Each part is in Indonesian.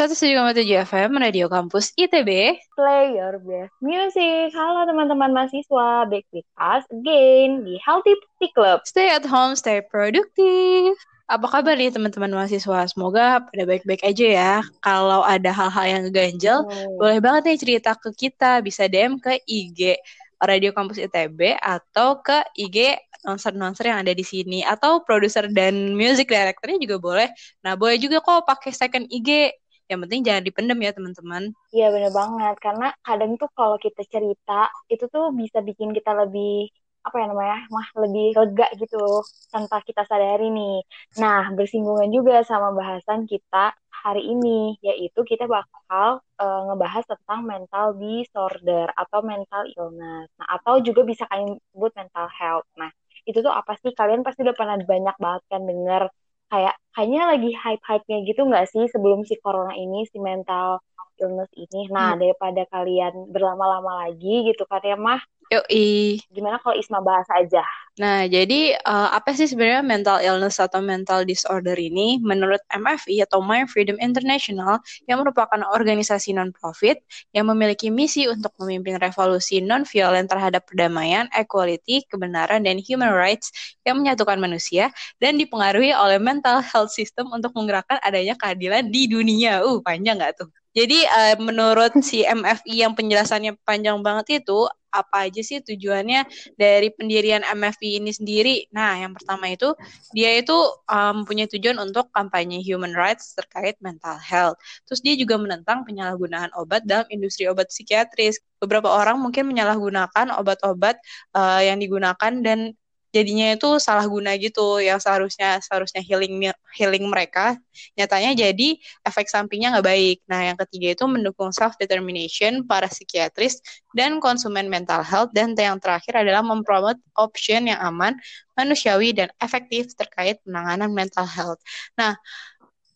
107,7 FM Radio Kampus ITB. Play your best music. Halo teman-teman mahasiswa, back with us again di Healthy Putty Club. Stay at home, stay produktif. Apa kabar nih teman-teman mahasiswa? Semoga pada baik-baik aja ya. Kalau ada hal-hal yang ganjel, hmm. boleh banget nih cerita ke kita. Bisa DM ke IG Radio Kampus ITB atau ke IG nonser-nonser yang ada di sini atau produser dan music directornya juga boleh. Nah, boleh juga kok pakai second IG yang penting jangan dipendam ya teman-teman. Iya bener banget karena kadang tuh kalau kita cerita itu tuh bisa bikin kita lebih apa ya namanya mah lebih lega gitu tanpa kita sadari nih. Nah bersinggungan juga sama bahasan kita hari ini yaitu kita bakal uh, ngebahas tentang mental disorder atau mental illness. Nah atau juga bisa kalian sebut mental health. Nah itu tuh apa sih kalian pasti udah pernah banyak banget kan denger kayak kayaknya lagi hype-hype-nya gitu nggak sih sebelum si corona ini si mental illness ini. Nah, hmm. daripada kalian berlama-lama lagi gitu kan ya mah Yoi. Gimana kalau Isma bahas aja? Nah, jadi uh, apa sih sebenarnya mental illness atau mental disorder ini? Menurut MFI atau Mind Freedom International, yang merupakan organisasi non-profit yang memiliki misi untuk memimpin revolusi non-violent terhadap perdamaian, equality, kebenaran, dan human rights yang menyatukan manusia dan dipengaruhi oleh mental health system untuk menggerakkan adanya keadilan di dunia. Uh, panjang nggak tuh? Jadi uh, menurut si MFI yang penjelasannya panjang banget itu apa aja sih tujuannya dari pendirian MFI ini sendiri? Nah, yang pertama itu dia itu um, punya tujuan untuk kampanye human rights terkait mental health. Terus dia juga menentang penyalahgunaan obat dalam industri obat psikiatris. Beberapa orang mungkin menyalahgunakan obat-obat uh, yang digunakan dan jadinya itu salah guna gitu yang seharusnya seharusnya healing healing mereka nyatanya jadi efek sampingnya nggak baik. Nah yang ketiga itu mendukung self determination para psikiatris dan konsumen mental health dan yang terakhir adalah mempromot option yang aman, manusiawi dan efektif terkait penanganan mental health. Nah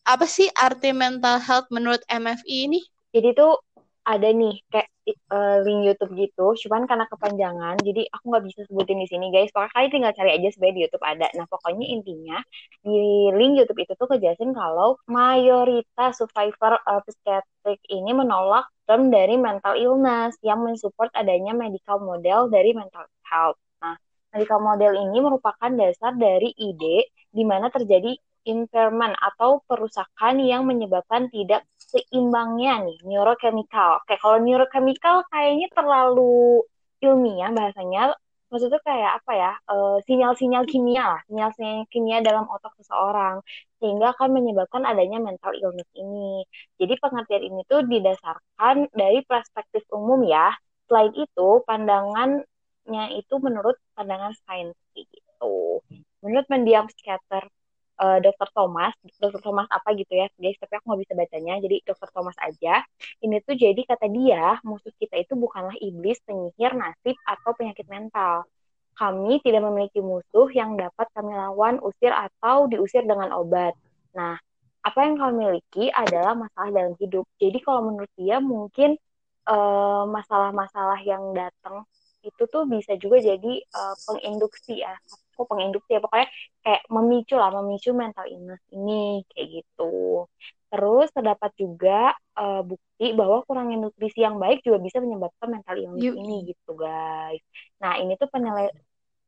apa sih arti mental health menurut MFI ini? Jadi tuh ada nih kayak uh, link YouTube gitu, cuman karena kepanjangan, jadi aku nggak bisa sebutin di sini guys. Pokoknya kalian tinggal cari aja sebenarnya di YouTube ada. Nah pokoknya intinya di link YouTube itu tuh kejelasin kalau mayoritas survivor uh, psikiatrik ini menolak term dari mental illness yang mensupport adanya medical model dari mental health. Nah medical model ini merupakan dasar dari ide di mana terjadi impairment atau perusakan yang menyebabkan tidak seimbangnya nih neurochemical. Kayak kalau neurochemical kayaknya terlalu ilmiah bahasanya. Maksudnya kayak apa ya? sinyal sinyal-sinyal kimia lah, sinyal-sinyal kimia dalam otak seseorang sehingga akan menyebabkan adanya mental illness ini. Jadi pengertian ini tuh didasarkan dari perspektif umum ya. Selain itu, pandangannya itu menurut pandangan sains gitu. Menurut mendiam psikiater uh, Dr. Thomas, Dr. Thomas apa gitu ya guys, tapi aku nggak bisa bacanya, jadi Dr. Thomas aja. Ini tuh jadi kata dia, musuh kita itu bukanlah iblis, penyihir, nasib, atau penyakit mental. Kami tidak memiliki musuh yang dapat kami lawan, usir, atau diusir dengan obat. Nah, apa yang kami miliki adalah masalah dalam hidup. Jadi kalau menurut dia mungkin eh, masalah-masalah uh, yang datang itu tuh bisa juga jadi uh, penginduksi ya kok penginduksi ya pokoknya kayak memicu lah memicu mental illness ini kayak gitu terus terdapat juga uh, bukti bahwa kurangnya nutrisi yang baik juga bisa menyebabkan mental illness Yuh. ini gitu guys nah ini tuh penel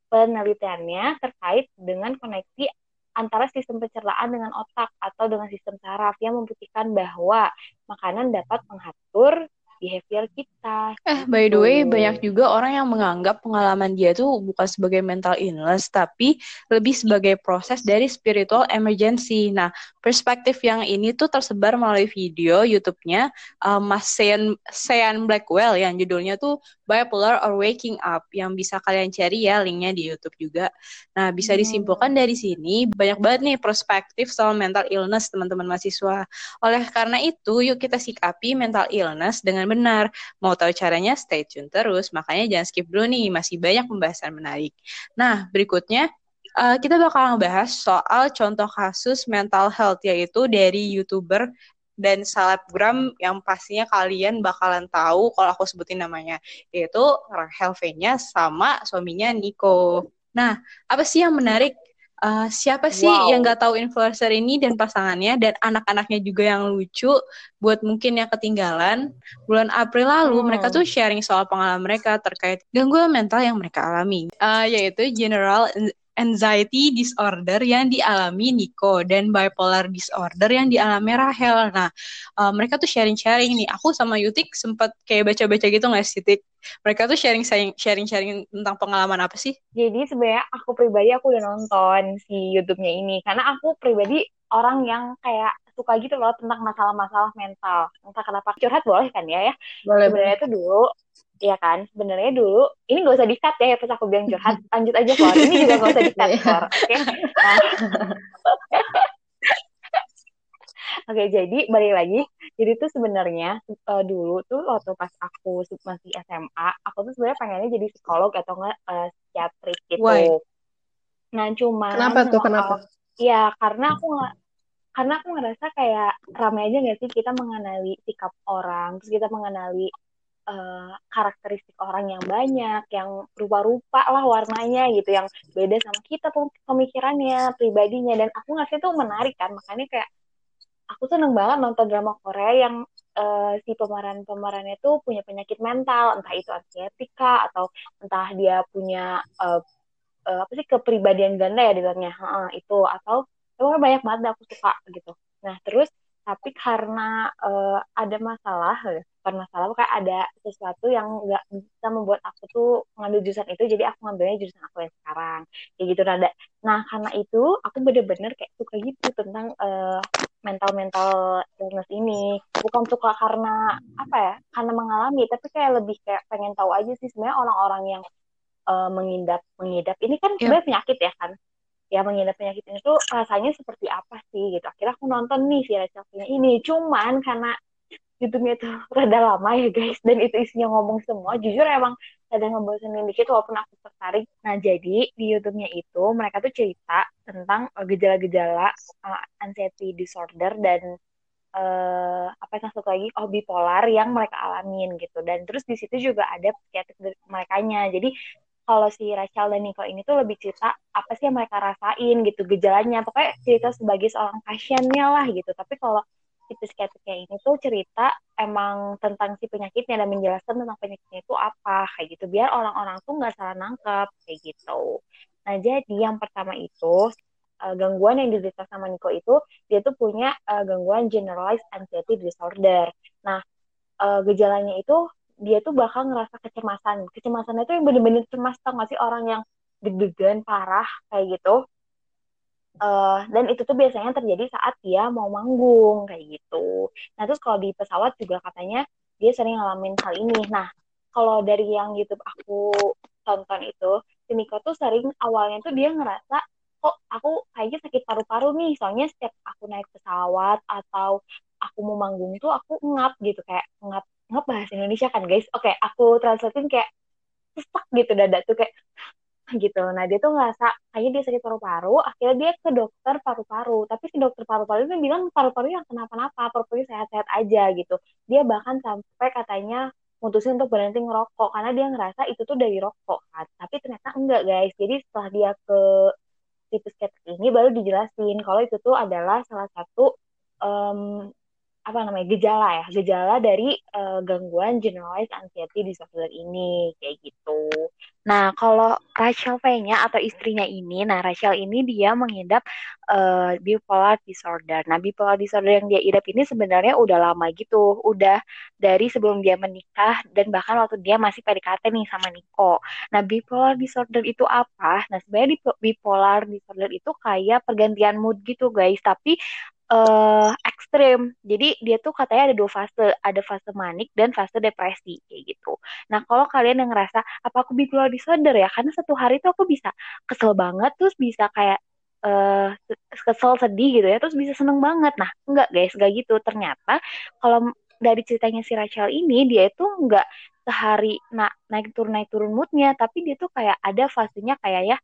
penelitiannya terkait dengan koneksi antara sistem pencernaan dengan otak atau dengan sistem saraf yang membuktikan bahwa makanan dapat mengatur behavior kita. Eh, gitu. by the way, banyak juga orang yang menganggap pengalaman dia tuh bukan sebagai mental illness, tapi lebih sebagai proses dari spiritual emergency. Nah, perspektif yang ini tuh tersebar melalui video YouTube-nya uh, Mas Sean, Sean Blackwell yang judulnya tuh Bipolar or Waking Up yang bisa kalian cari ya linknya di YouTube juga. Nah, bisa hmm. disimpulkan dari sini banyak banget nih perspektif soal mental illness teman-teman mahasiswa. Oleh karena itu, yuk kita sikapi mental illness dengan benar. Mau tahu caranya? Stay tune terus. Makanya jangan skip dulu nih, masih banyak pembahasan menarik. Nah, berikutnya uh, kita bakal ngebahas soal contoh kasus mental health yaitu dari YouTuber dan selebgram yang pastinya kalian bakalan tahu kalau aku sebutin namanya yaitu Rachel V-nya sama suaminya Nico. Nah, apa sih yang menarik uh, siapa sih wow. yang nggak tahu influencer ini dan pasangannya dan anak-anaknya juga yang lucu buat mungkin yang ketinggalan bulan April lalu hmm. mereka tuh sharing soal pengalaman mereka terkait gangguan mental yang mereka alami uh, yaitu general anxiety disorder yang dialami Nico dan bipolar disorder yang dialami Rahel. Nah, uh, mereka tuh sharing-sharing nih. Aku sama Yutik sempat kayak baca-baca gitu nggak sih, Tik? Mereka tuh sharing-sharing tentang pengalaman apa sih? Jadi sebenarnya aku pribadi aku udah nonton si YouTube-nya ini karena aku pribadi orang yang kayak suka gitu loh tentang masalah-masalah mental. Entah kenapa curhat boleh kan ya ya. Boleh. Sebenarnya itu dulu Iya kan, sebenarnya dulu ini gak usah dikat ya pas aku bilang curhat, lanjut aja Flor. Ini juga gak usah dikat iya. Flor, oke? Okay? Nah. Oke, jadi balik lagi. Jadi tuh sebenarnya uh, dulu tuh waktu pas aku masih SMA, aku tuh sebenarnya pengennya jadi psikolog atau enggak uh, psikiatrik gitu. Why? Nah, cuma Kenapa tuh? Kenapa? Iya, karena aku nggak karena aku ngerasa kayak ramai aja gak sih kita mengenali sikap orang, terus kita mengenali uh, karakteristik orang yang banyak, yang rupa-rupa lah warnanya gitu, yang beda sama kita pemikirannya, pribadinya, dan aku ngasih tuh menarik kan, makanya kayak aku seneng banget nonton drama Korea yang uh, si pemeran-pemerannya tuh punya penyakit mental, entah itu ansietika atau entah dia punya uh, uh, apa sih kepribadian ganda ya di uh, itu. Atau pokoknya banyak banget aku suka gitu. Nah terus tapi karena uh, ada masalah bukan masalah kayak ada sesuatu yang nggak bisa membuat aku tuh ngambil jurusan itu jadi aku ngambilnya jurusan aku yang sekarang. Kayak gitu nada. Nah karena itu aku bener-bener kayak suka gitu tentang uh, mental-mental illness ini. Bukan suka karena apa ya karena mengalami tapi kayak lebih kayak pengen tahu aja sih sebenarnya orang-orang yang uh, mengidap mengidap. Ini kan yeah. sebenarnya penyakit ya kan? Ya mengidap penyakit ini tuh rasanya seperti apa sih gitu. Akhirnya aku nonton nih si Rachel ini. Cuman karena YouTube-nya itu rada lama ya guys. Dan itu isinya ngomong semua jujur emang ada ngebosenin dikit walaupun aku tertarik. Nah jadi di YouTube-nya itu mereka tuh cerita tentang uh, gejala-gejala uh, anxiety disorder dan uh, apa yang satu lagi oh bipolar yang mereka alamin gitu. Dan terus di situ juga ada psikiatrik mereka nya jadi kalau si Rachel dan Nico ini tuh lebih cerita apa sih yang mereka rasain gitu gejalanya. Pokoknya cerita sebagai seorang pasiennya lah gitu. Tapi kalau si psikiatriknya ini tuh cerita emang tentang si penyakitnya dan menjelaskan tentang penyakitnya itu apa kayak gitu. Biar orang-orang tuh nggak salah nangkep kayak gitu. Nah jadi yang pertama itu uh, gangguan yang diderita sama Nico itu dia tuh punya uh, gangguan generalized anxiety disorder. Nah uh, gejalanya itu dia tuh bakal ngerasa kecemasan. Kecemasannya itu yang bener-bener cemas tau gak sih? Orang yang deg-degan parah kayak gitu uh, dan itu tuh biasanya terjadi saat dia mau manggung kayak gitu. Nah terus kalau di pesawat juga katanya dia sering ngalamin hal ini. Nah kalau dari yang YouTube aku tonton itu si Niko tuh sering awalnya tuh dia ngerasa kok aku kayaknya sakit paru-paru nih soalnya setiap aku naik pesawat atau aku mau manggung tuh aku ngap gitu. Kayak ngap nggak bahasa Indonesia kan guys? Oke aku translatein kayak stuck gitu dada tuh kayak gitu. Nah dia tuh ngerasa kayaknya dia sakit paru-paru. Akhirnya dia ke dokter paru-paru. Tapi si dokter paru-paru itu bilang paru-paru yang kenapa-napa paru-paru sehat-sehat aja gitu. Dia bahkan sampai katanya mutusin untuk berhenti ngerokok karena dia ngerasa itu tuh dari rokok kan. Tapi ternyata enggak guys. Jadi setelah dia ke tipis psikiater ini baru dijelasin kalau itu tuh adalah salah satu um, apa namanya gejala ya gejala dari uh, gangguan generalized anxiety disorder ini kayak gitu. Nah kalau Rachel V-nya atau istrinya ini, nah Rachel ini dia mengidap uh, bipolar disorder. Nah bipolar disorder yang dia idap ini sebenarnya udah lama gitu, udah dari sebelum dia menikah dan bahkan waktu dia masih PDKT nih sama Niko. Nah bipolar disorder itu apa? Nah sebenarnya bipolar disorder itu kayak pergantian mood gitu guys, tapi uh, ekstrim. Jadi dia tuh katanya ada dua fase, ada fase manik dan fase depresi kayak gitu. Nah kalau kalian yang ngerasa apa aku bipolar disorder ya, karena satu hari tuh aku bisa kesel banget, terus bisa kayak uh, kesel sedih gitu ya, terus bisa seneng banget. Nah enggak guys, enggak gitu. Ternyata kalau dari ceritanya si Rachel ini dia itu enggak sehari nah, naik turun naik turun moodnya, tapi dia tuh kayak ada fasenya kayak ya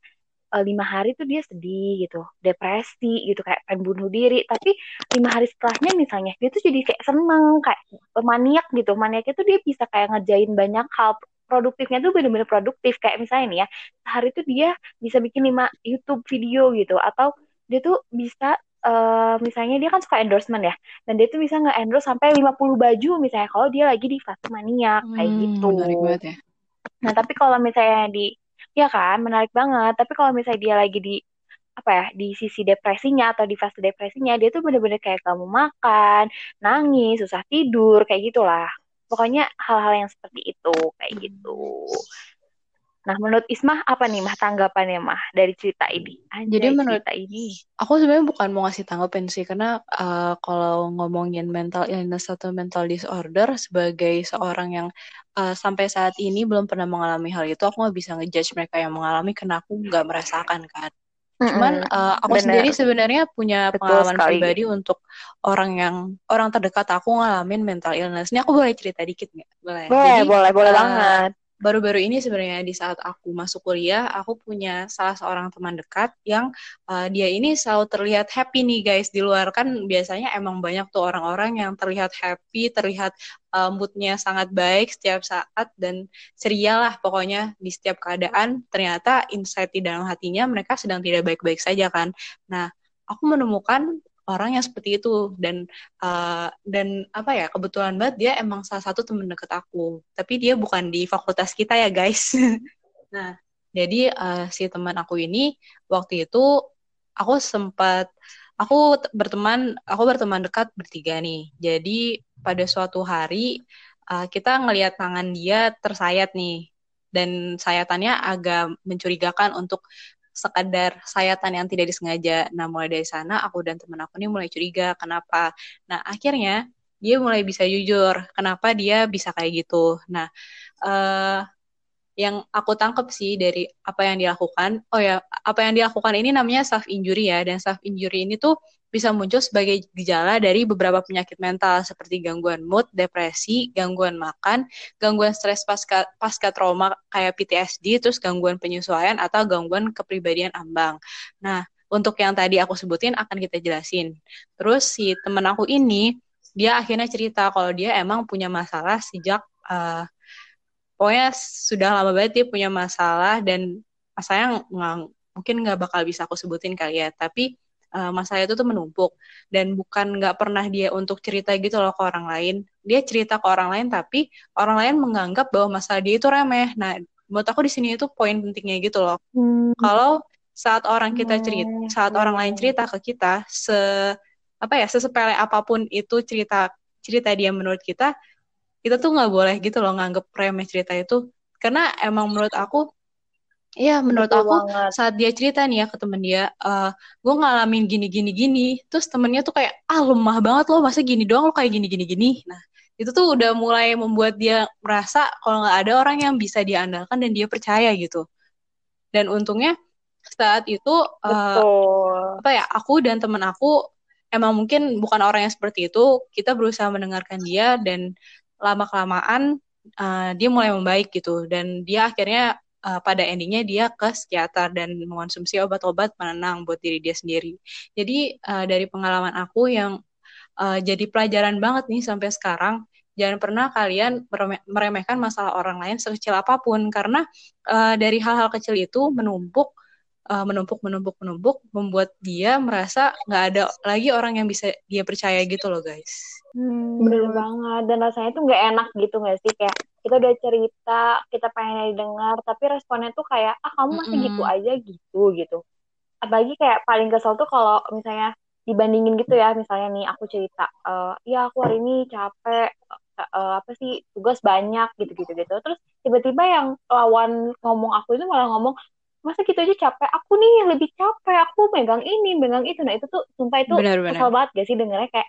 lima hari tuh dia sedih gitu, depresi gitu kayak pengen bunuh diri. Tapi lima hari setelahnya misalnya dia tuh jadi kayak seneng, kayak maniak gitu. Maniaknya tuh dia bisa kayak ngerjain banyak hal produktifnya tuh bener-bener produktif kayak misalnya nih ya sehari tuh dia bisa bikin lima YouTube video gitu atau dia tuh bisa uh, misalnya dia kan suka endorsement ya dan dia tuh bisa nge-endorse sampai 50 baju misalnya kalau dia lagi di fase mania kayak hmm, gitu ya. nah tapi kalau misalnya di ya kan? Menarik banget. Tapi kalau misalnya dia lagi di apa ya di sisi depresinya atau di fase depresinya dia tuh bener-bener kayak kamu makan nangis susah tidur kayak gitulah. Pokoknya hal-hal yang seperti itu kayak gitu Nah, menurut Ismah apa nih mah tanggapannya mah dari cerita ini? Anjay, Jadi menurut cerita ini, aku sebenarnya bukan mau ngasih tanggapan sih, karena uh, kalau ngomongin mental illness atau mental disorder sebagai seorang yang uh, sampai saat ini belum pernah mengalami hal itu, aku nggak bisa ngejudge mereka yang mengalami karena aku nggak merasakan kan. Cuman uh, aku Bener. sendiri sebenarnya punya Betul pengalaman sekali. pribadi untuk orang yang orang terdekat aku ngalamin mental illness. Ini aku boleh cerita dikit nggak? Boleh. Boleh, Jadi, boleh, boleh uh, banget baru-baru ini sebenarnya di saat aku masuk kuliah, aku punya salah seorang teman dekat yang uh, dia ini selalu terlihat happy nih guys di luar kan biasanya emang banyak tuh orang-orang yang terlihat happy, terlihat uh, moodnya sangat baik setiap saat dan ceria lah pokoknya di setiap keadaan. Ternyata insight di dalam hatinya mereka sedang tidak baik-baik saja kan. Nah, aku menemukan orang yang seperti itu. Dan uh, dan apa ya kebetulan banget dia emang salah satu temen deket aku. Tapi dia bukan di fakultas kita ya guys. Nah jadi uh, si teman aku ini waktu itu aku sempat aku berteman aku berteman dekat bertiga nih. Jadi pada suatu hari uh, kita ngelihat tangan dia tersayat nih. Dan sayatannya agak mencurigakan untuk sekadar sayatan yang tidak disengaja. Nah, mulai dari sana aku dan teman aku ini mulai curiga kenapa. Nah, akhirnya dia mulai bisa jujur kenapa dia bisa kayak gitu. Nah, uh, yang aku tangkap sih dari apa yang dilakukan, oh ya, apa yang dilakukan ini namanya self injury ya, dan self injury ini tuh bisa muncul sebagai gejala dari beberapa penyakit mental seperti gangguan mood, depresi, gangguan makan, gangguan stres pasca, pasca trauma kayak PTSD, terus gangguan penyesuaian atau gangguan kepribadian ambang. Nah, untuk yang tadi aku sebutin akan kita jelasin. Terus si temen aku ini, dia akhirnya cerita kalau dia emang punya masalah sejak uh, pokoknya sudah lama banget dia punya masalah dan masalahnya mungkin nggak bakal bisa aku sebutin kali ya, tapi uh, masalah itu tuh menumpuk. Dan bukan nggak pernah dia untuk cerita gitu loh ke orang lain. Dia cerita ke orang lain tapi orang lain menganggap bahwa masalah dia itu remeh. Nah menurut aku di sini itu poin pentingnya gitu loh. Hmm. kalau saat orang kita cerita hmm. saat orang lain cerita ke kita se apa ya sesepele apa pun itu cerita cerita dia menurut kita kita tuh nggak boleh gitu loh nganggep remeh cerita itu. Karena emang menurut aku Iya, menurut Betul aku banget. saat dia cerita nih ya ke temen dia, uh, gue ngalamin gini gini gini, terus temennya tuh kayak ah lemah banget loh, masa gini doang lo kayak gini gini gini. Nah itu tuh udah mulai membuat dia merasa kalau nggak ada orang yang bisa diandalkan dan dia percaya gitu. Dan untungnya saat itu uh, apa ya aku dan temen aku emang mungkin bukan orang yang seperti itu, kita berusaha mendengarkan dia dan lama kelamaan uh, dia mulai membaik gitu dan dia akhirnya uh, pada endingnya dia ke psikiater dan mengonsumsi obat-obat penenang buat diri dia sendiri. Jadi uh, dari pengalaman aku yang uh, jadi pelajaran banget nih sampai sekarang, jangan pernah kalian meremehkan masalah orang lain sekecil apa pun karena uh, dari hal-hal kecil itu menumpuk uh, menumpuk menumpuk menumpuk membuat dia merasa nggak ada lagi orang yang bisa dia percaya gitu loh guys. Hmm, bener banget dan rasanya tuh nggak enak gitu nggak sih kayak kita udah cerita kita pengen didengar tapi responnya tuh kayak ah kamu masih mm -hmm. gitu aja gitu gitu. Apalagi kayak paling kesel tuh kalau misalnya dibandingin gitu ya misalnya nih aku cerita uh, ya aku hari ini capek uh, apa sih tugas banyak gitu gitu. Gitu terus tiba-tiba yang lawan ngomong aku itu malah ngomong masa gitu aja capek? Aku nih yang lebih capek aku megang ini megang itu. Nah itu tuh sumpah itu benar, benar. kesel banget gak sih dengernya kayak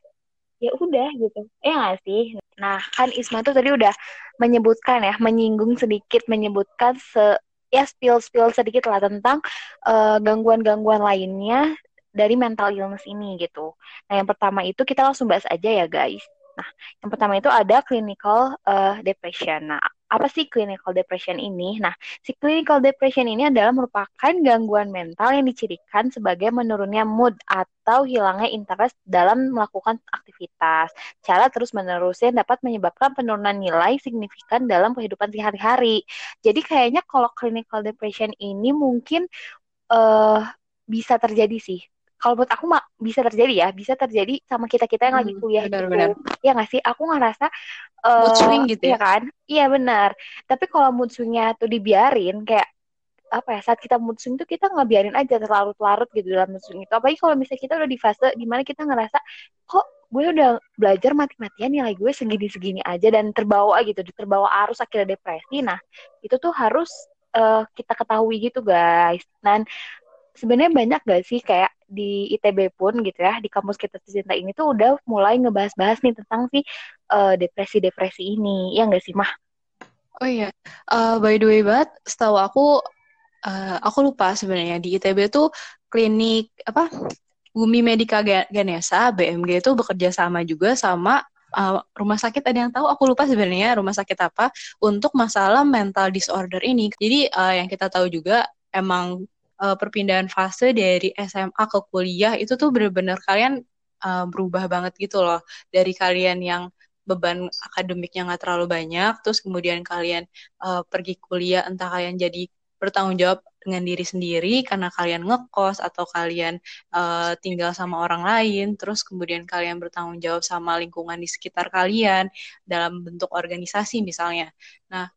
ya udah gitu. Ya gak sih? Nah kan Isma tuh tadi udah menyebutkan ya menyinggung sedikit menyebutkan se ya spill spill sedikit lah tentang uh, gangguan-gangguan lainnya dari mental illness ini gitu. Nah yang pertama itu kita langsung bahas aja ya guys. Nah yang pertama itu ada clinical uh, depression. Nah apa sih clinical depression ini? Nah, si clinical depression ini adalah merupakan gangguan mental yang dicirikan sebagai menurunnya mood atau hilangnya interest dalam melakukan aktivitas. Cara terus-menerus yang dapat menyebabkan penurunan nilai signifikan dalam kehidupan sehari-hari. Jadi kayaknya kalau clinical depression ini mungkin uh, bisa terjadi sih kalau buat aku mah bisa terjadi ya bisa terjadi sama kita kita yang hmm, lagi kuliah benar, gitu. benar. ya nggak sih? Aku ngerasa uh, mood swing gitu ya, ya kan? Iya benar. Tapi kalau mood swingnya tuh dibiarin kayak apa ya saat kita mood swing tuh kita nggak biarin aja terlarut-larut gitu dalam mood swing itu. Apalagi kalau misalnya kita udah di fase di mana kita ngerasa kok gue udah belajar mati-matian nilai gue segini-segini aja dan terbawa gitu terbawa arus akhirnya depresi. Nah itu tuh harus uh, kita ketahui gitu guys. Dan sebenarnya banyak gak sih kayak di ITB pun gitu ya di kampus kita tercinta ini tuh udah mulai ngebahas-bahas nih tentang si uh, depresi-depresi ini. Ya gak sih mah? Oh iya. Uh, by the way banget setahu aku uh, aku lupa sebenarnya di ITB tuh klinik apa Bumi Medika Ganesa BMG itu bekerja sama juga sama uh, rumah sakit ada yang tahu? Aku lupa sebenarnya rumah sakit apa untuk masalah mental disorder ini. Jadi uh, yang kita tahu juga emang uh, perpindahan fase dari SMA ke kuliah itu tuh bener-bener kalian uh, berubah banget gitu loh. Dari kalian yang beban akademiknya nggak terlalu banyak terus kemudian kalian uh, pergi kuliah entah kalian jadi bertanggung jawab dengan diri sendiri karena kalian ngekos atau kalian uh, tinggal sama orang lain terus kemudian kalian bertanggung jawab sama lingkungan di sekitar kalian dalam bentuk organisasi misalnya. Nah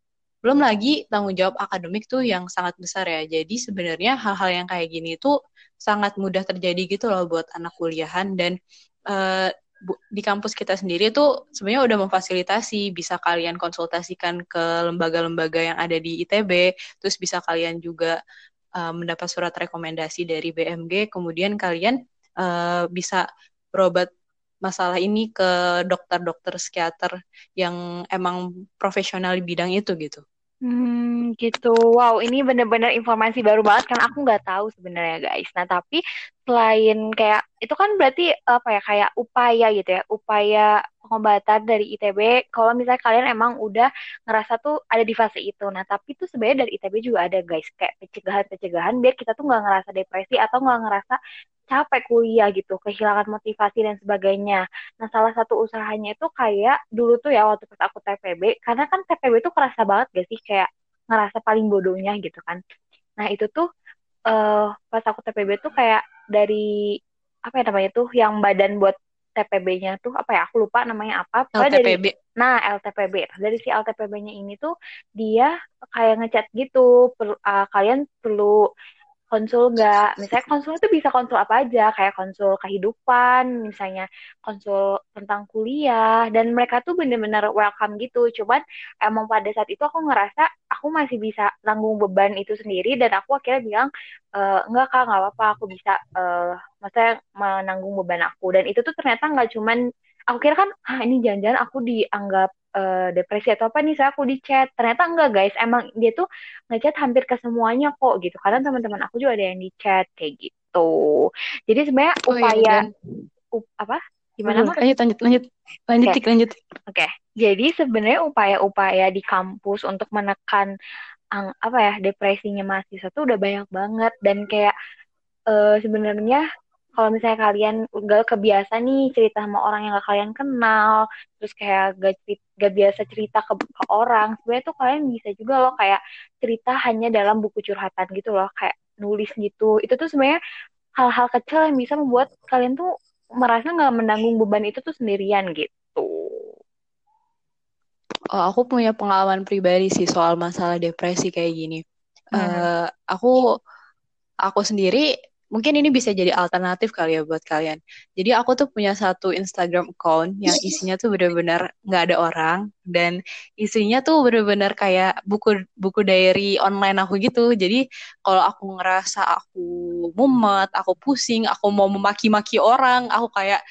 belum lagi tanggung jawab akademik tuh yang sangat besar ya. Jadi sebenarnya hal-hal yang kayak gini tuh sangat mudah terjadi gitu loh buat anak kuliahan dan uh, di kampus kita sendiri tuh sebenarnya udah memfasilitasi bisa kalian konsultasikan ke lembaga-lembaga yang ada di ITB, terus bisa kalian juga uh, mendapat surat rekomendasi dari BMG, kemudian kalian uh, bisa berobat masalah ini ke dokter-dokter psikiater yang emang profesional di bidang itu gitu. Hmm, gitu. Wow, ini bener-bener informasi baru banget kan aku nggak tahu sebenarnya guys. Nah, tapi selain kayak itu kan berarti apa ya kayak upaya gitu ya, upaya pengobatan dari ITB. Kalau misalnya kalian emang udah ngerasa tuh ada di fase itu. Nah, tapi tuh sebenarnya dari ITB juga ada guys kayak pencegahan-pencegahan biar kita tuh nggak ngerasa depresi atau nggak ngerasa capek kuliah gitu, kehilangan motivasi dan sebagainya. Nah, salah satu usahanya itu kayak dulu tuh ya waktu pas aku TPB, karena kan TPB itu kerasa banget gak sih kayak ngerasa paling bodohnya gitu kan. Nah, itu tuh uh, pas aku TPB tuh kayak dari apa ya namanya tuh yang badan buat TPB-nya tuh apa ya aku lupa namanya apa LTPB. Dari, nah LTPB dari si LTPB-nya ini tuh dia kayak ngechat gitu per, uh, kalian perlu konsul nggak? Misalnya konsul itu bisa konsul apa aja kayak konsul kehidupan misalnya konsul tentang kuliah dan mereka tuh bener-bener welcome gitu. Cuman emang pada saat itu aku ngerasa aku masih bisa tanggung beban itu sendiri dan aku akhirnya bilang e, enggak kak nggak apa-apa aku bisa uh, maksudnya menanggung beban aku. Dan itu tuh ternyata nggak cuman aku kira kan ah ini jangan-jangan aku dianggap uh, depresi atau apa nih saya aku di chat ternyata enggak guys. Emang dia tuh ngechat hampir ke semuanya kok gitu. Karena teman-teman aku juga ada yang di chat kayak gitu. Jadi sebenarnya oh, iya, upaya iya, up, apa? Gimana mah lanjut lanjut lanjut. Lanjut okay. lanjut. Oke. Okay. jadi sebenarnya upaya-upaya di kampus untuk menekan ang, apa ya depresinya mahasiswa tuh udah banyak banget. Dan kayak uh, sebenarnya kalau misalnya kalian gak kebiasa nih cerita sama orang yang gak kalian kenal terus kayak gak, gak biasa cerita ke, ke orang sebenarnya tuh kalian bisa juga loh kayak cerita hanya dalam buku curhatan gitu loh kayak nulis gitu. Itu tuh sebenarnya hal-hal kecil yang bisa membuat kalian tuh merasa nggak menanggung beban itu tuh sendirian gitu. Oh, aku punya pengalaman pribadi sih soal masalah depresi kayak gini. Hmm. uh, aku aku sendiri mungkin ini bisa jadi alternatif kali ya buat kalian. Jadi aku tuh punya satu Instagram account yang isinya tuh bener-bener nggak ada orang dan isinya tuh bener-bener kayak buku buku diary online aku gitu. Jadi kalau aku ngerasa aku mumet, aku pusing, aku mau memaki-maki orang, aku kayak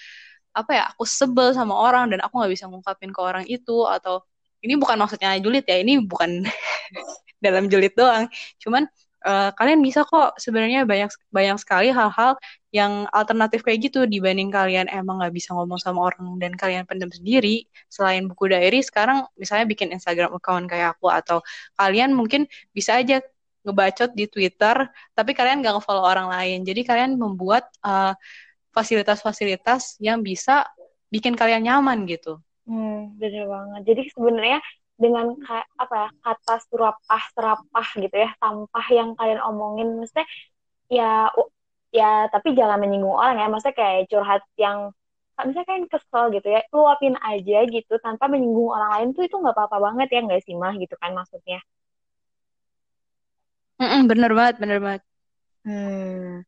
apa ya, aku sebel sama orang dan aku nggak bisa ngungkapin ke orang itu atau ini bukan maksudnya julid ya, ini bukan dalam julid doang. Cuman uh, kalian bisa kok sebenarnya banyak banyak sekali hal-hal yang alternatif kayak gitu dibanding kalian emang nggak bisa ngomong sama orang dan kalian pendam sendiri. Selain buku diary sekarang misalnya bikin Instagram account kayak aku atau kalian mungkin bisa aja ngebacot di Twitter tapi kalian nggak nge-follow orang lain. Jadi kalian membuat uh, fasilitas-fasilitas yang bisa bikin kalian nyaman gitu. Hmm bener banget. Jadi sebenarnya dengan apa ya kata surapah serapah gitu ya sampah yang kalian omongin. Maksudnya ya ya tapi jangan menyinggung orang ya. Maksudnya kayak curhat yang misalnya kan kesel gitu ya luapin aja gitu tanpa menyinggung orang lain tuh itu nggak apa-apa banget ya nggak sih mah? Gitu kan maksudnya. Mm -mm, bener banget bener banget. Hmm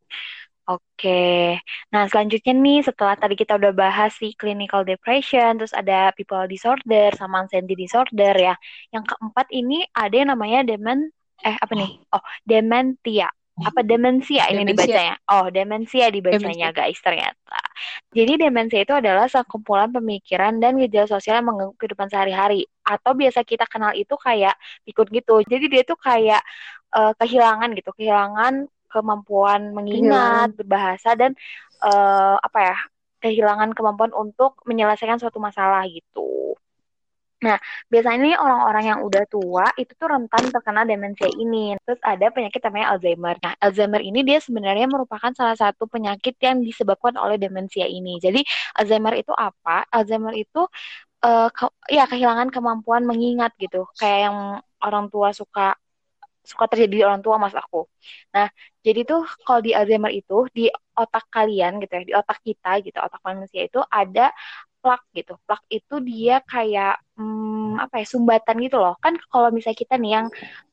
Oke, nah selanjutnya nih setelah tadi kita udah bahas sih clinical depression, terus ada people disorder sama anxiety disorder ya. Yang keempat ini ada yang namanya demen, eh apa nih? Oh, dementia. Apa demensia ini demensia. dibacanya? Oh, demensia dibacanya demensia. guys ternyata. Jadi demensia itu adalah sekumpulan pemikiran dan gejala sosial yang mengganggu kehidupan sehari-hari. Atau biasa kita kenal itu kayak ikut gitu. Jadi dia tuh kayak uh, kehilangan gitu, kehilangan kemampuan mengingat, berbahasa dan uh, apa ya kehilangan kemampuan untuk menyelesaikan suatu masalah gitu. Nah, biasanya ini orang-orang yang udah tua itu tuh rentan terkena demensia ini. Terus ada penyakit namanya Alzheimer. Nah, Alzheimer ini dia sebenarnya merupakan salah satu penyakit yang disebabkan oleh demensia ini. Jadi, Alzheimer itu apa? Alzheimer itu uh, ke, ya kehilangan kemampuan mengingat gitu. Kayak yang orang tua suka suka terjadi di orang tua mas aku. Nah, jadi tuh kalau di Alzheimer itu di otak kalian gitu ya, di otak kita gitu, otak manusia itu ada plak gitu. Plak itu dia kayak hmm, apa ya sumbatan gitu loh. Kan kalau misalnya kita nih yang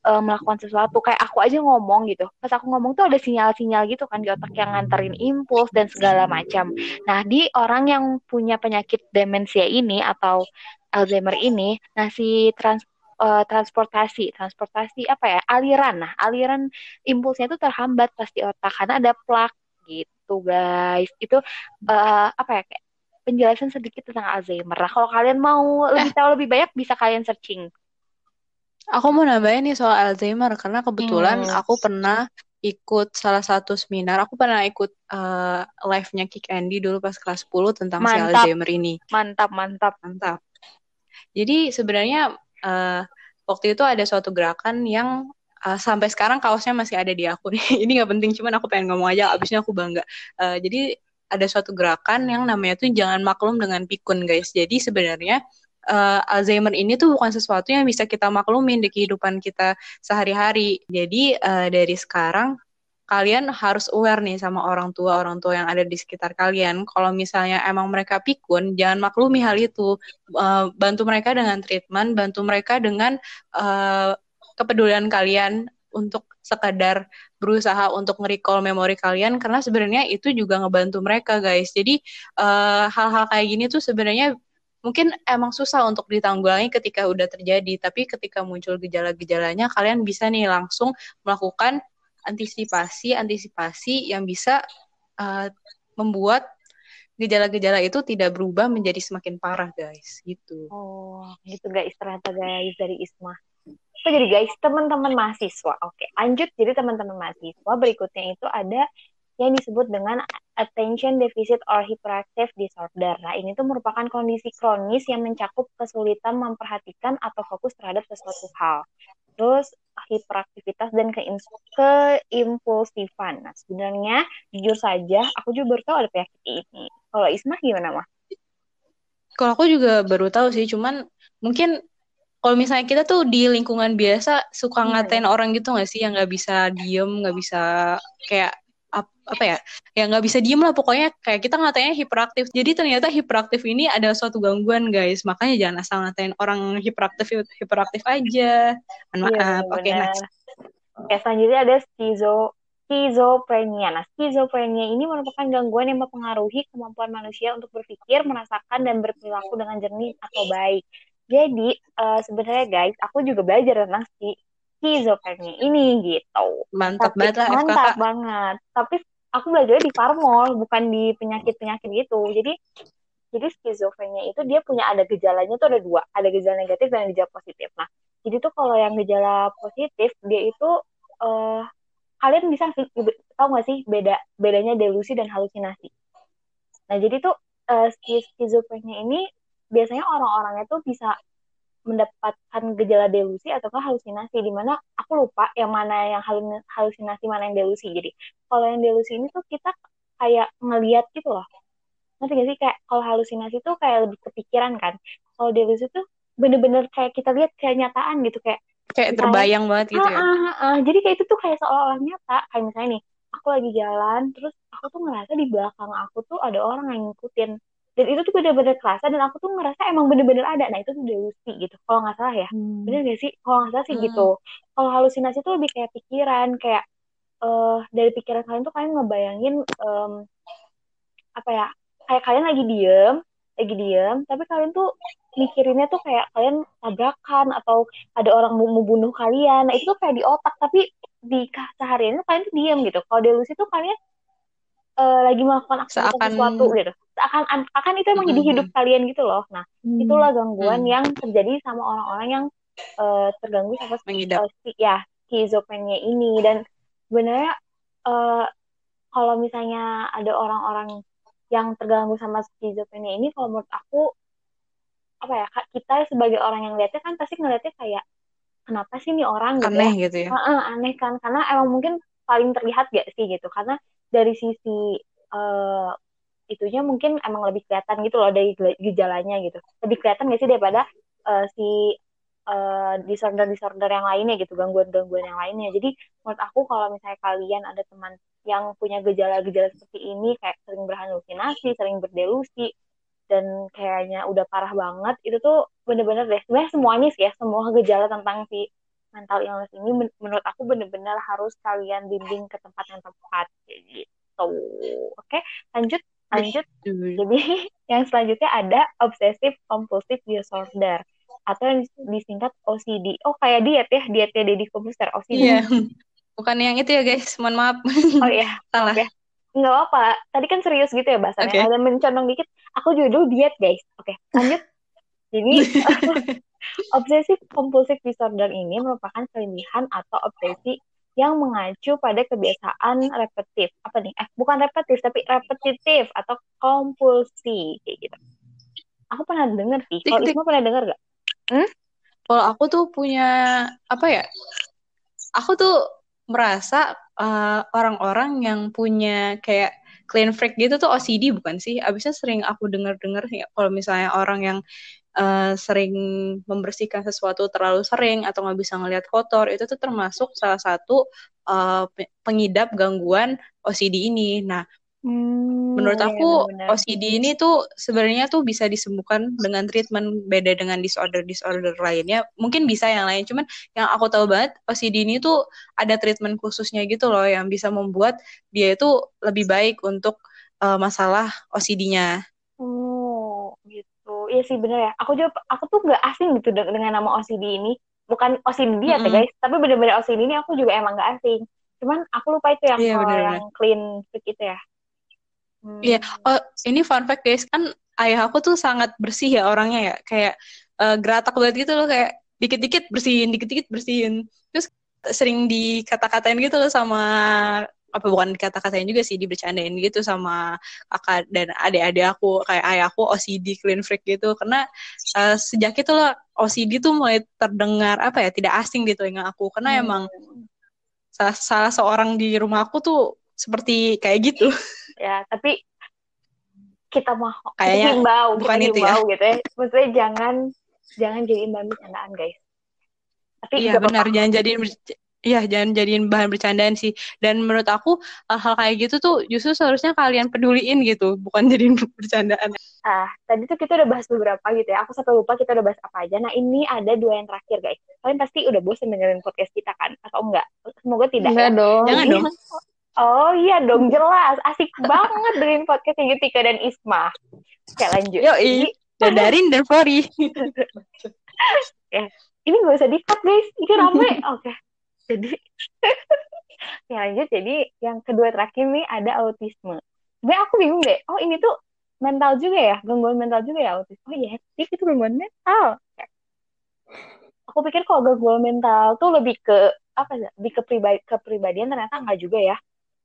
uh, melakukan sesuatu kayak aku aja ngomong gitu. Pas aku ngomong tuh ada sinyal-sinyal gitu kan di otak yang nganterin impuls dan segala macam. Nah, di orang yang punya penyakit demensia ini atau Alzheimer ini, nah si trans uh, transportasi, transportasi apa ya, aliran. Nah, aliran impulsnya itu terhambat pas di otak karena ada plak gitu, guys. Itu uh, apa ya kayak penjelasan sedikit tentang Alzheimer. Nah, kalau kalian mau lebih tahu lebih banyak bisa kalian searching. Aku mau nambahin nih soal Alzheimer karena kebetulan hmm. aku pernah ikut salah satu seminar. Aku pernah ikut uh, live-nya Kick Andy dulu pas kelas 10 tentang mantap. si Alzheimer ini. Mantap, mantap, mantap. Jadi sebenarnya uh, waktu itu ada suatu gerakan yang uh, sampai sekarang kaosnya masih ada di aku. Ini nggak penting cuman aku pengen ngomong aja abisnya aku bangga. Uh, jadi ada suatu gerakan yang namanya tuh jangan maklum dengan pikun guys. Jadi sebenarnya uh, Alzheimer ini tuh bukan sesuatu yang bisa kita maklumin di kehidupan kita sehari-hari. Jadi uh, dari sekarang kalian harus aware nih sama orang tua orang tua yang ada di sekitar kalian. Kalau misalnya emang mereka pikun, jangan maklumi hal itu. Uh, bantu mereka dengan treatment, bantu mereka dengan uh, kepedulian kalian untuk sekadar berusaha untuk nge-recall memori kalian karena sebenarnya itu juga ngebantu mereka guys. Jadi uh, hal-hal kayak gini tuh sebenarnya mungkin emang susah untuk ditanggulangi ketika udah terjadi, tapi ketika muncul gejala-gejalanya kalian bisa nih langsung melakukan antisipasi-antisipasi yang bisa uh, membuat gejala-gejala itu tidak berubah menjadi semakin parah, guys. Gitu. Oh, gitu guys. Ternyata guys dari Isma. Jadi guys, teman-teman mahasiswa. Oke, lanjut. Jadi teman-teman mahasiswa berikutnya itu ada yang disebut dengan attention deficit or hyperactive disorder. Nah, ini tuh merupakan kondisi kronis yang mencakup kesulitan memperhatikan atau fokus terhadap sesuatu hal. Terus hiperaktivitas dan keimpulsifan. Nah, sebenarnya jujur saja aku juga baru tahu ada penyakit ini. Kalau Isma gimana, mah? Kalau aku juga baru tahu sih, cuman mungkin kalau misalnya kita tuh di lingkungan biasa suka iya. ngatain hmm. orang gitu nggak sih yang nggak bisa diem, nggak bisa kayak apa ya ya nggak bisa diem lah pokoknya kayak kita ngatanya hiperaktif. Jadi ternyata hiperaktif ini adalah suatu gangguan guys. Makanya jangan asal ngatain orang hiperaktif hiperaktif aja. Maaf iya, oke okay, next. Oke selanjutnya ada skizo skizofrenia. Nah, skizofrenia ini merupakan gangguan yang mempengaruhi kemampuan manusia untuk berpikir, merasakan, dan berperilaku dengan jernih atau baik. Jadi, uh, sebenarnya guys, aku juga belajar tentang skizofrenia ini gitu. Mantap Tapi, banget lah Mantap FKK. banget. Tapi aku belajar di Farmol bukan di penyakit-penyakit gitu jadi jadi skizofrenia itu dia punya ada gejalanya tuh ada dua ada gejala negatif dan gejala positif nah jadi tuh kalau yang gejala positif dia itu uh, kalian bisa tahu gak sih beda bedanya delusi dan halusinasi nah jadi tuh uh, skizofrenia ini biasanya orang-orangnya tuh bisa mendapatkan gejala delusi ataukah halusinasi di mana aku lupa yang mana yang halusinasi mana yang delusi. Jadi kalau yang delusi ini tuh kita kayak ngeliat gitu loh. Nanti gak sih? Kayak kalau halusinasi tuh kayak lebih kepikiran kan. Kalau delusi tuh bener-bener kayak kita lihat kayak nyataan gitu kayak kayak terbayang banget gitu ya? Ah, ah, ah. jadi kayak itu tuh kayak seolah-olah nyata. Kayak misalnya nih aku lagi jalan terus aku tuh ngerasa di belakang aku tuh ada orang yang ngikutin dan itu tuh bener-bener kerasa dan aku tuh ngerasa emang bener-bener ada. Nah itu tuh delusi gitu kalau nggak salah ya. Hmm. bener gak sih? Kalau nggak salah sih hmm. gitu kalau halusinasi tuh lebih kayak pikiran kayak uh, dari pikiran kalian tuh kalian ngebayangin um, apa ya kayak kalian lagi diem lagi diem tapi kalian tuh mikirinnya tuh kayak kalian tabrakan atau ada orang mau bunuh kalian. Nah itu tuh kayak di otak tapi di seharian kalian tuh diem gitu. Kalau delusi tuh kalian uh, lagi melakukan aktivitas Seakan... sesuatu gitu. Akan akan itu emang jadi hidup kalian gitu loh. Nah hmm. itulah gangguan hmm. yang terjadi sama orang-orang yang uh, terganggu sama mengidap. uh, ya skizofrenia ini. Dan sebenarnya uh, kalau misalnya ada orang-orang yang terganggu sama skizofrenia ini kalau menurut aku apa ya kita sebagai orang yang lihatnya kan pasti ngeliatnya kayak kenapa sih nih orang gitu aneh ya? gitu ya? Uh, aneh kan. Karena emang mungkin paling terlihat gak sih gitu? Karena dari sisi uh, itunya mungkin emang lebih kelihatan gitu loh dari gejalanya gitu. Lebih kelihatan gak sih daripada uh, si uh, disorder disorder yang lainnya gitu gangguan gangguan yang lainnya. Jadi menurut aku kalau misalnya kalian ada teman yang punya gejala-gejala seperti ini kayak sering berhalusinasi sering berdelusi dan kayaknya udah parah banget itu tuh bener-bener deh. Sebenarnya semuanya sih ya semua gejala tentang si mental illness ini men menurut aku bener-bener harus kalian bimbing ke tempat yang tepat gitu. Oke okay? lanjut. Lanjut jadi yang selanjutnya ada obsessive compulsive disorder atau yang disingkat OCD oh kayak diet ya dietnya Deddy Komputer OCD iya. Bukan yang itu ya guys. Mohon maaf. Oh iya. Salah. Ya nggak apa tadi kan serius gitu ya bahasanya okay. ada mencondong dikit. Aku juga dulu diet guys. Oke okay, lanjut. Jadi obsesif compulsive disorder ini merupakan kelebihan atau obsesi yang mengacu pada kebiasaan repetitif. Apa nih? Eh bukan repetitif tapi repetitif atau kompulsi kayak gitu. Aku pernah dengar sih. Kalau Isma pernah dengar gak hmm? kalau aku tuh punya apa ya aku tuh merasa uh, orang-orang yang punya kayak clean freak gitu tuh OCD bukan sih? Abisnya sering aku dengar-dengar ya kalau misalnya orang yang uh, sering membersihkan sesuatu terlalu sering atau nggak bisa ngelihat kotor itu tuh termasuk salah satu uh, pengidap gangguan OCD ini. Nah, Hmm, Menurut iya, aku benar. OCD ini tuh sebenarnya tuh bisa disembuhkan dengan treatment beda dengan disorder-disorder lainnya. Mungkin bisa yang lain, cuman yang aku tahu banget OCD ini tuh ada treatment khususnya gitu loh yang bisa membuat dia itu lebih baik untuk uh, masalah OCD-nya. Oh, gitu. Iya sih bener ya. Aku juga aku tuh gak asing gitu dengan nama OCD ini. Bukan OCD dia mm -hmm. ya guys, tapi bener-bener OCD ini aku juga emang gak asing. Cuman aku lupa itu yang yeah, bener -bener. yang clean freak itu ya. Iya, hmm. oh ini fun fact guys, kan ayah aku tuh sangat bersih ya orangnya ya, kayak uh, geratak banget gitu loh, kayak dikit-dikit bersihin, dikit-dikit bersihin. Terus sering dikata-katain gitu loh sama apa bukan dikata-katain juga sih dibercandain gitu sama kakak dan adik-adik aku kayak ayah aku OCD clean freak gitu karena uh, sejak itu loh OCD tuh mulai terdengar apa ya tidak asing di telinga aku karena hmm. emang salah, salah seorang di rumah aku tuh seperti kayak gitu ya tapi kita mau Kayaknya himbau bukan kita itu ya. himbau ya. gitu ya maksudnya jangan jangan jadiin bahan bercandaan guys tapi iya benar jangan jadiin Iya, jangan jadiin bahan bercandaan sih. Dan menurut aku hal-hal kayak gitu tuh justru seharusnya kalian peduliin gitu, bukan jadiin bercandaan. Ah, tadi tuh kita udah bahas beberapa gitu ya. Aku sampai lupa kita udah bahas apa aja. Nah, ini ada dua yang terakhir, guys. Kalian pasti udah bosan dengerin podcast kita kan? Atau enggak? Semoga tidak. Enggak ya. dong. Jangan dong. Oh iya dong jelas, asik banget dengan podcast Yutika dan Isma. Oke lanjut. Yo dan Darin dan Fori. ya, ini gak usah di-cut guys, ini rame. Oke, okay. Jadi ya lanjut. Jadi yang kedua terakhir nih ada autisme. Sebenarnya aku bingung deh. Oh ini tuh mental juga ya, gangguan mental juga ya autisme. Oh iya, itu gangguan mental. Aku pikir kalau gangguan mental tuh lebih ke apa ya di kepribadi kepribadian ternyata enggak juga ya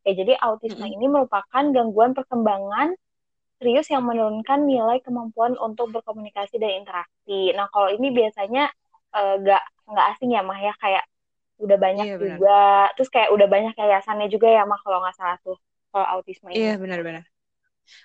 ya jadi autisme mm -hmm. ini merupakan gangguan perkembangan serius yang menurunkan nilai kemampuan untuk berkomunikasi dan interaksi nah kalau ini biasanya nggak uh, nggak asing ya mah ya kayak udah banyak iya, juga. Terus kayak udah banyak yayasannya juga ya mah kalau nggak salah tuh kalau autisme ini. Iya benar-benar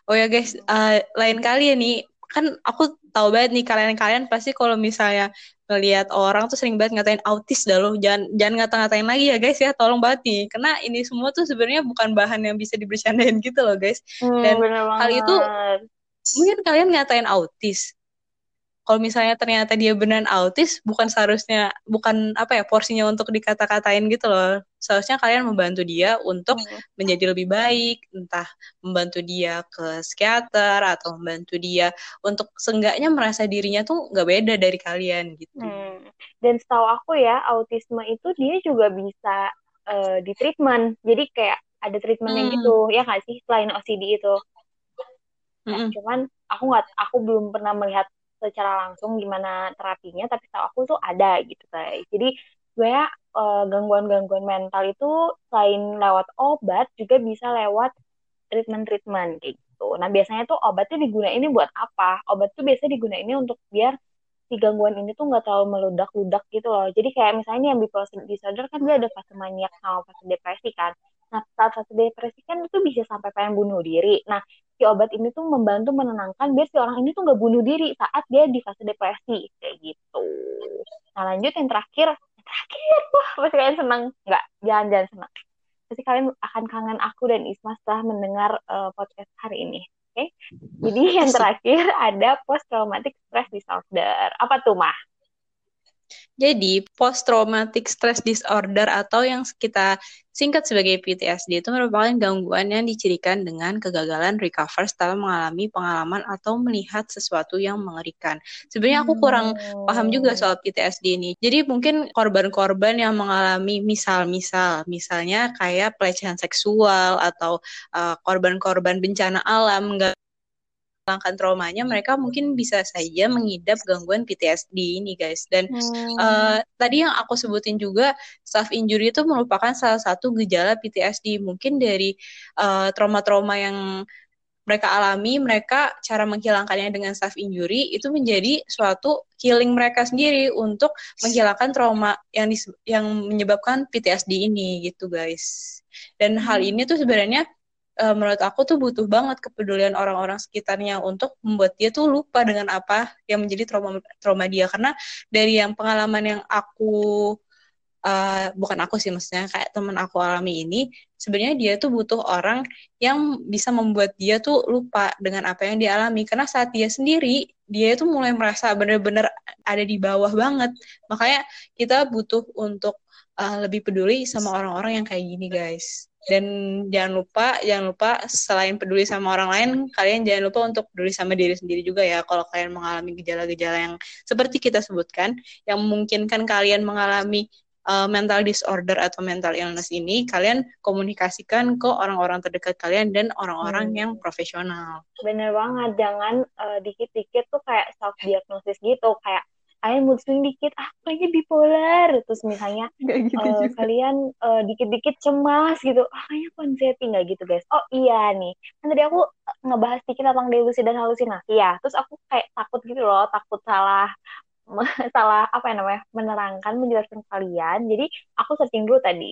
oh ya guys uh, lain kali ya nih. Kan aku tahu banget nih kalian-kalian pasti kalau misalnya ngelihat orang tuh sering banget ngatain autis dah loh. Jangan jangan ngata-ngatain lagi ya guys ya. Tolong banget nih. Karena ini semua tuh sebenarnya bukan bahan yang bisa dibercandain gitu loh guys. Hmm, dan hal itu mungkin kalian ngatain autis kalau misalnya ternyata dia benar autis bukan seharusnya bukan apa ya porsinya untuk dikata-katain gitu loh seharusnya kalian membantu dia untuk hmm. menjadi lebih baik entah membantu dia ke psikiater atau membantu dia untuk seenggaknya merasa dirinya tuh nggak beda dari kalian gitu hmm. dan setahu aku ya autisme itu dia juga bisa uh, di treatment jadi kayak ada treatmentnya hmm. gitu ya nggak sih selain OCD itu Nah, hmm. cuman aku nggak aku belum pernah melihat secara langsung gimana terapinya tapi tahu aku tuh ada gitu guys jadi sebenarnya uh, gangguan-gangguan mental itu selain lewat obat juga bisa lewat treatment-treatment kayak gitu. Nah biasanya tuh obatnya digunain ini buat apa? Obat tuh biasanya ini untuk biar si gangguan ini tuh nggak terlalu meludak-ludak gitu loh. Jadi kayak misalnya yang bipolar disorder kan dia ada fase maniak sama fase depresi kan. Nah, saat fase depresi kan itu bisa sampai pengen bunuh diri. Nah, si obat ini tuh membantu menenangkan biar si orang ini tuh nggak bunuh diri saat dia di fase depresi kayak gitu. Nah, lanjut yang terakhir, yang terakhir, wah pasti kalian senang nggak? Jangan-jangan senang. Pasti kalian akan kangen aku dan Isma setelah mendengar uh, podcast hari ini. Oke, okay? jadi yang terakhir ada post traumatic stress disorder. Apa tuh mah? Jadi, post traumatic stress disorder atau yang kita singkat sebagai PTSD itu merupakan gangguan yang dicirikan dengan kegagalan recover setelah mengalami pengalaman atau melihat sesuatu yang mengerikan. Sebenarnya aku kurang hmm. paham juga soal PTSD ini. Jadi mungkin korban-korban yang mengalami misal-misal, misalnya kayak pelecehan seksual atau uh, korban-korban bencana alam nggak menghilangkan traumanya, mereka mungkin bisa saja mengidap gangguan PTSD ini, guys. Dan hmm. uh, tadi yang aku sebutin juga, self injury itu merupakan salah satu gejala PTSD. Mungkin dari trauma eh, trauma-trauma yang mereka alami, mereka cara menghilangkannya dengan self injury itu menjadi suatu healing mereka sendiri untuk menghilangkan trauma yang yang menyebabkan PTSD ini gitu guys. Dan hal hmm. ini tuh sebenarnya uh, menurut aku tuh butuh banget kepedulian orang-orang sekitarnya untuk membuat dia tuh lupa dengan apa yang menjadi trauma trauma dia. Karena dari yang pengalaman yang aku uh, bukan aku sih maksudnya kayak teman aku alami ini sebenarnya dia tuh butuh orang yang bisa membuat dia tuh lupa dengan apa yang dia alami. Karena saat dia sendiri dia itu mulai merasa benar-benar ada di bawah banget. Makanya kita butuh untuk uh, lebih peduli sama orang-orang yang kayak gini guys dan jangan lupa jangan lupa selain peduli sama orang lain kalian jangan lupa untuk peduli sama diri sendiri juga ya kalau kalian mengalami gejala-gejala yang seperti kita sebutkan yang memungkinkan kalian mengalami uh, mental disorder atau mental illness ini kalian komunikasikan ke orang-orang terdekat kalian dan orang-orang hmm. yang profesional. Bener banget, jangan uh, dikit-dikit tuh kayak self diagnosis gitu kayak kalian mood swing dikit ah kayaknya bipolar. Terus misalnya gitu uh, kalian uh, dikit-dikit cemas gitu. Ah kayaknya konsepsi nggak gitu guys. Oh iya nih. Kan tadi aku ngebahas dikit tentang delusi dan halusinasi ya. Terus aku kayak takut gitu loh takut salah salah apa ya namanya menerangkan menjelaskan kalian. Jadi aku searching dulu tadi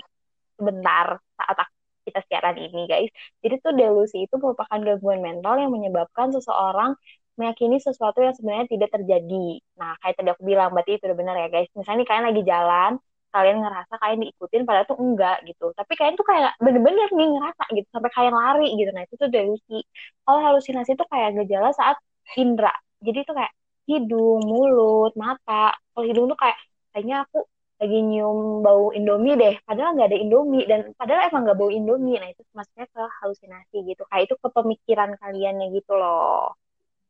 sebentar saat aku kita siaran ini guys. Jadi tuh delusi itu merupakan gangguan mental yang menyebabkan seseorang meyakini sesuatu yang sebenarnya tidak terjadi. Nah, kayak tadi aku bilang, berarti itu udah benar ya guys. Misalnya nih kalian lagi jalan, kalian ngerasa kalian diikutin, padahal tuh enggak gitu. Tapi kalian tuh kayak bener-bener nih ngerasa gitu, sampai kalian lari gitu. Nah, itu tuh delusi. Kalau halusinasi itu kayak gejala saat indera. Jadi itu kayak hidung, mulut, mata. Kalau hidung tuh kayak, kayaknya aku lagi nyium bau Indomie deh, padahal nggak ada Indomie dan padahal emang nggak bau Indomie. Nah itu maksudnya ke halusinasi gitu, kayak itu ke pemikiran kaliannya gitu loh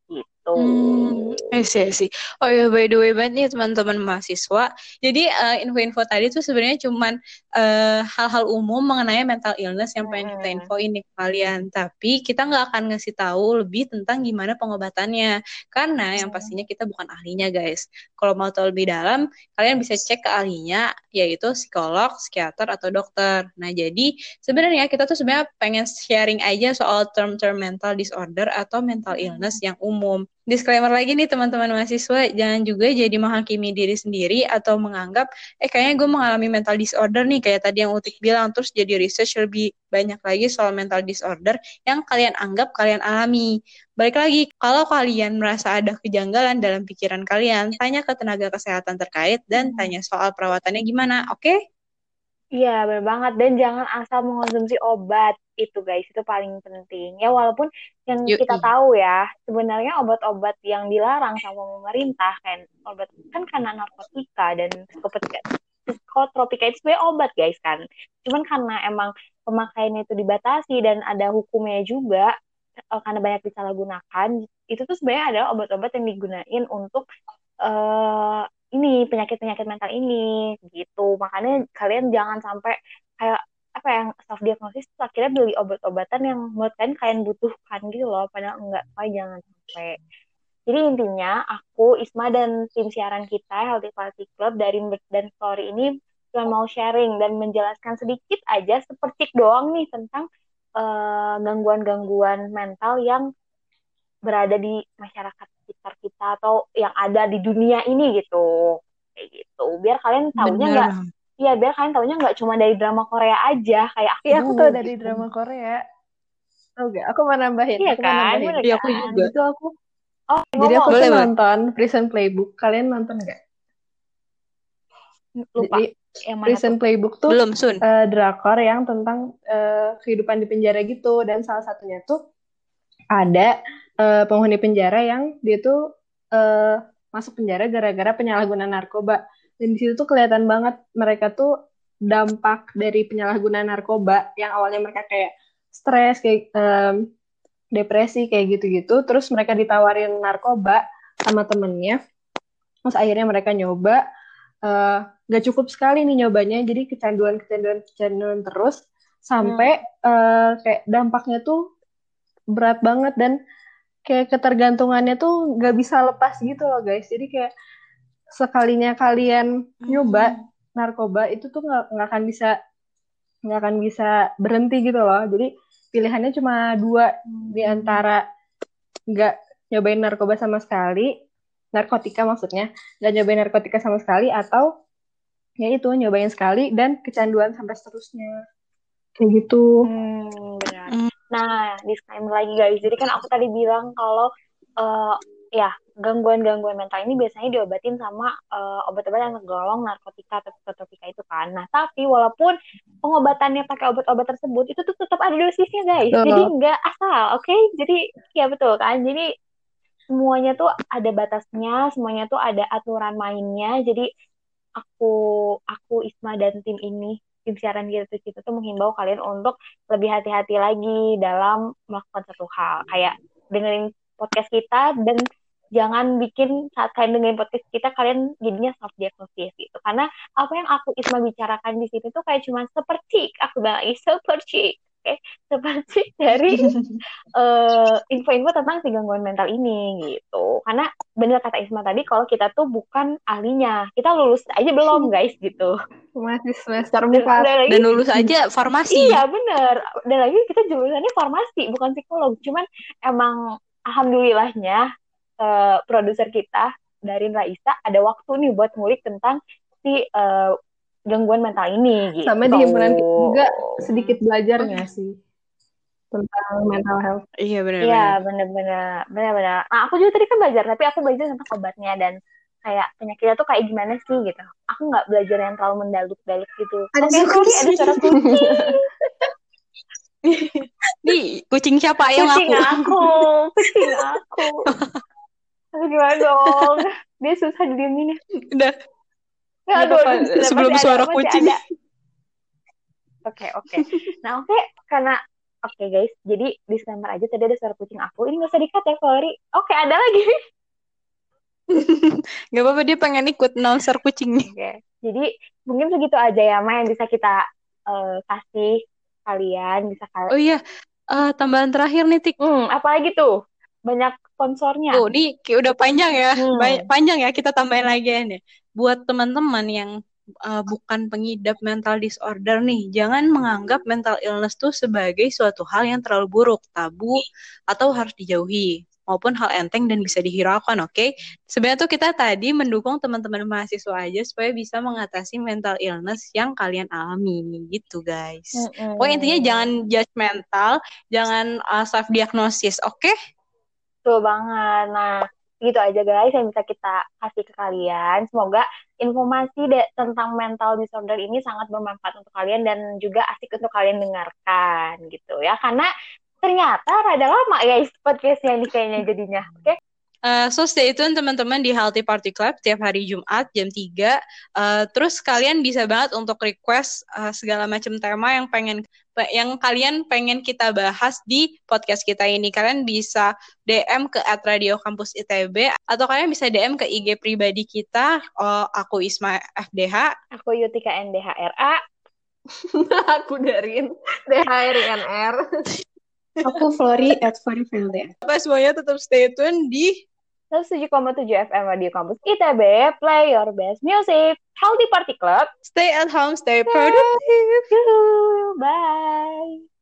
gitu. Gitu. Hmm, I see, I see. Oh ya, by the way banget nih teman-teman mahasiswa. Jadi uh, info-info tadi tuh sebenarnya cuman uh, hal-hal umum mengenai mental illness yang pengen kita Hmm. infoin nih ke kalian. Tapi kita nggak akan ngasih tahu lebih tentang gimana pengobatannya. Karena yang Hmm. pastinya kita bukan ahlinya, guys. Kalau mau tahu lebih dalam, kalian bisa cek ke ahlinya, yaitu psikolog, psikiater, atau dokter. Nah, jadi sebenarnya kita tuh sebenarnya pengen sharing aja soal term-term mental disorder atau mental illness yang umum. Disclaimer lagi nih teman-teman mahasiswa, jangan juga jadi menghakimi diri sendiri atau menganggap, eh kayaknya gue mengalami mental disorder nih, kayak tadi yang Utik bilang, terus jadi research lebih banyak lagi soal mental disorder yang kalian anggap kalian alami. Balik lagi, kalau kalian merasa ada kejanggalan dalam pikiran kalian, tanya ke tenaga kesehatan terkait dan tanya soal perawatannya gimana, oke? Iya, benar banget. Dan jangan asal mengonsumsi obat itu, guys. Itu paling penting. Ya, walaupun yang Yoi. kita tahu ya, sebenarnya obat-obat yang dilarang sama pemerintah, kan obat kan karena narkotika dan psikotropa, psikotropika itu sebenarnya obat, guys, kan. Cuman karena emang pemakaiannya itu dibatasi dan ada hukumnya juga, eh, karena banyak disalahgunakan, itu tuh sebenarnya adalah obat-obat yang digunain untuk eh ini penyakit-penyakit mental ini gitu makanya kalian jangan sampai kayak apa yang self diagnosis akhirnya beli obat-obatan yang menurut kalian kalian butuhkan gitu loh padahal enggak. Makanya jangan sampai. Jadi intinya aku Isma dan tim siaran kita Healthy Quality Club dari dan Story ini cuma mau sharing dan menjelaskan sedikit aja seperti doang nih tentang eh, gangguan-gangguan mental yang berada di masyarakat sekitar kita atau yang ada di dunia ini gitu. Kayak gitu. Biar kalian tahunya Bener nggak banget. Iya, biar kalian tahunya nggak cuma dari drama Korea aja kayak aku Iya, aku tahu dari gitu. drama Korea. Tahu gak? Aku mau nambahin. Iya aku mau kan, Iya, aku kan? juga. Itu aku. Oh, Jadi aku Boleh, nonton Prison Playbook. Kalian nonton gak? lupa Jadi yang mana Prison tuh? Playbook tuh Belum, Sun. eh, drakor yang tentang eh, kehidupan di penjara gitu. Dan salah satunya tuh ada eh, penghuni penjara yang dia tuh eh, masuk penjara gara-gara penyalahgunaan narkoba. Dan di situ tuh kelihatan banget mereka tuh dampak dari penyalahgunaan narkoba yang awalnya mereka kayak stres, kayak em, depresi kayak gitu-gitu. Terus mereka ditawarin narkoba sama temennya. Terus akhirnya mereka nyoba. eh, gak cukup sekali nih nyobanya. Jadi kecanduan, kecanduan, kecanduan terus. Sampai eh, kayak dampaknya tuh berat banget. Dan kayak ketergantungannya tuh gak bisa lepas gitu loh guys. Jadi kayak sekalinya kalian nyoba narkoba itu tuh nggak nggak akan bisa nggak akan bisa berhenti gitu loh. Jadi pilihannya cuma dua di antara nggak nyobain narkoba sama sekali, narkotika maksudnya, nggak nyobain narkotika sama sekali atau ya itu nyobain sekali dan kecanduan sampai seterusnya. Kayak gitu. Hmm, benar. Hmm. Nah, disclaimer lagi guys. Jadi kan aku tadi bilang kalau eh, ya gangguan-gangguan mental ini biasanya diobatin sama eh, obat-obat yang tergolong narkotika atau psikotropika itu kan. Nah, tapi walaupun pengobatannya pakai obat-obat tersebut itu tuh tetap ada dosisnya guys. Jadi nggak asal, oke? Jadi ya betul kan. Jadi semuanya tuh ada batasnya, semuanya tuh ada aturan mainnya. Jadi aku aku Isma dan tim ini tim siaran gitu kita tuh menghimbau kalian untuk lebih hati-hati lagi dalam melakukan satu hal kayak dengerin podcast kita dan jangan bikin saat kalian dengerin podcast kita kalian jadinya self diagnosis gitu. Karena apa yang aku Isma bicarakan di sini tuh kayak cuma seperti aku bilang lagi seperti oke? Seperti dari eh, info-info tentang si gangguan mental ini gitu. Karena bener kata Isma tadi kalau kita tuh bukan ahlinya. Kita lulus aja belum guys gitu. Masih semester dan, 4. dan lagi Dan lulus aja farmasi. iya bener. Dan lagi kita jurusannya farmasi bukan psikolog. Cuman emang alhamdulillahnya eh, produser kita dari Raisa ada waktu nih buat ngulik tentang si eh, gangguan mental ini gitu. Sama di himpunan juga sedikit belajar nggak sih tentang mental health. Iya benar Iya bener-bener bener-bener. Nah aku juga tadi kan belajar tapi aku belajar tentang obatnya dan kayak penyakitnya tuh kayak gimana sih gitu. Aku nggak belajar yang terlalu mendalut-dalut gitu. Ada suara sorry, ada suara kucing. Nih, kucing siapa yang kucing aku? aku, kucing aku. Aduh gimana dong? Dia susah didiemin. Udah. Nggak, Nggak aduh, apa-apa, aduh, sebelum suara ada, kucing. Oke, oke. Nah, oke, karena Oke guys, jadi disclaimer aja tadi ada suara kucing aku. Ini gak usah dikat ya, Flori. Oke, ada lagi. Gak apa-apa dia pengen ikut announcer kucing nih. Oke, jadi mungkin segitu aja ya, Ma, yang bisa kita eh, kasih kalian. Bisa kalian. Oh iya, eh, tambahan terakhir nih Tik. Hmm, apalagi tuh? Banyak sponsornya. Tuh, ini kayak udah panjang ya. Hmm. Ba- Panjang ya kita tambahin lagi ya nih. Buat teman-teman yang uh, bukan pengidap mental disorder nih, jangan menganggap mental illness tuh sebagai suatu hal yang terlalu buruk, tabu, atau harus dijauhi, maupun hal enteng dan bisa dihiraukan, oke? Sebenarnya tuh kita tadi mendukung teman-teman mahasiswa aja supaya bisa mengatasi mental illness yang kalian alami, gitu guys. Mm-mm. Pokoknya intinya jangan judgmental, jangan uh, self diagnosis, oke? Betul banget. Nah, gitu aja guys yang bisa kita kasih ke kalian. Semoga informasi de- tentang mental disorder ini sangat bermanfaat untuk kalian dan juga asik untuk kalian dengarkan gitu ya. Karena ternyata rada lama guys podcastnya ini kayaknya jadinya. Oke? Uh, so stay tune teman-teman di Healthy Party Club tiap hari Jumat jam 3. Uh, terus kalian bisa banget untuk request uh, segala macam tema yang pengen yang kalian pengen kita bahas di podcast kita ini. Kalian bisa DM ke Radio Kampus ITB atau kalian bisa DM ke IG pribadi kita. Uh, aku Isma FDH. Aku Yutika NDHRA. aku Darin DHRINR. Aku Flori at Flori Felda. Apa semuanya tetap stay tune di 107,7 FM Radio Kampus ITB. Play your best music. Healthy Party Club. Stay at home, stay productive. Bye.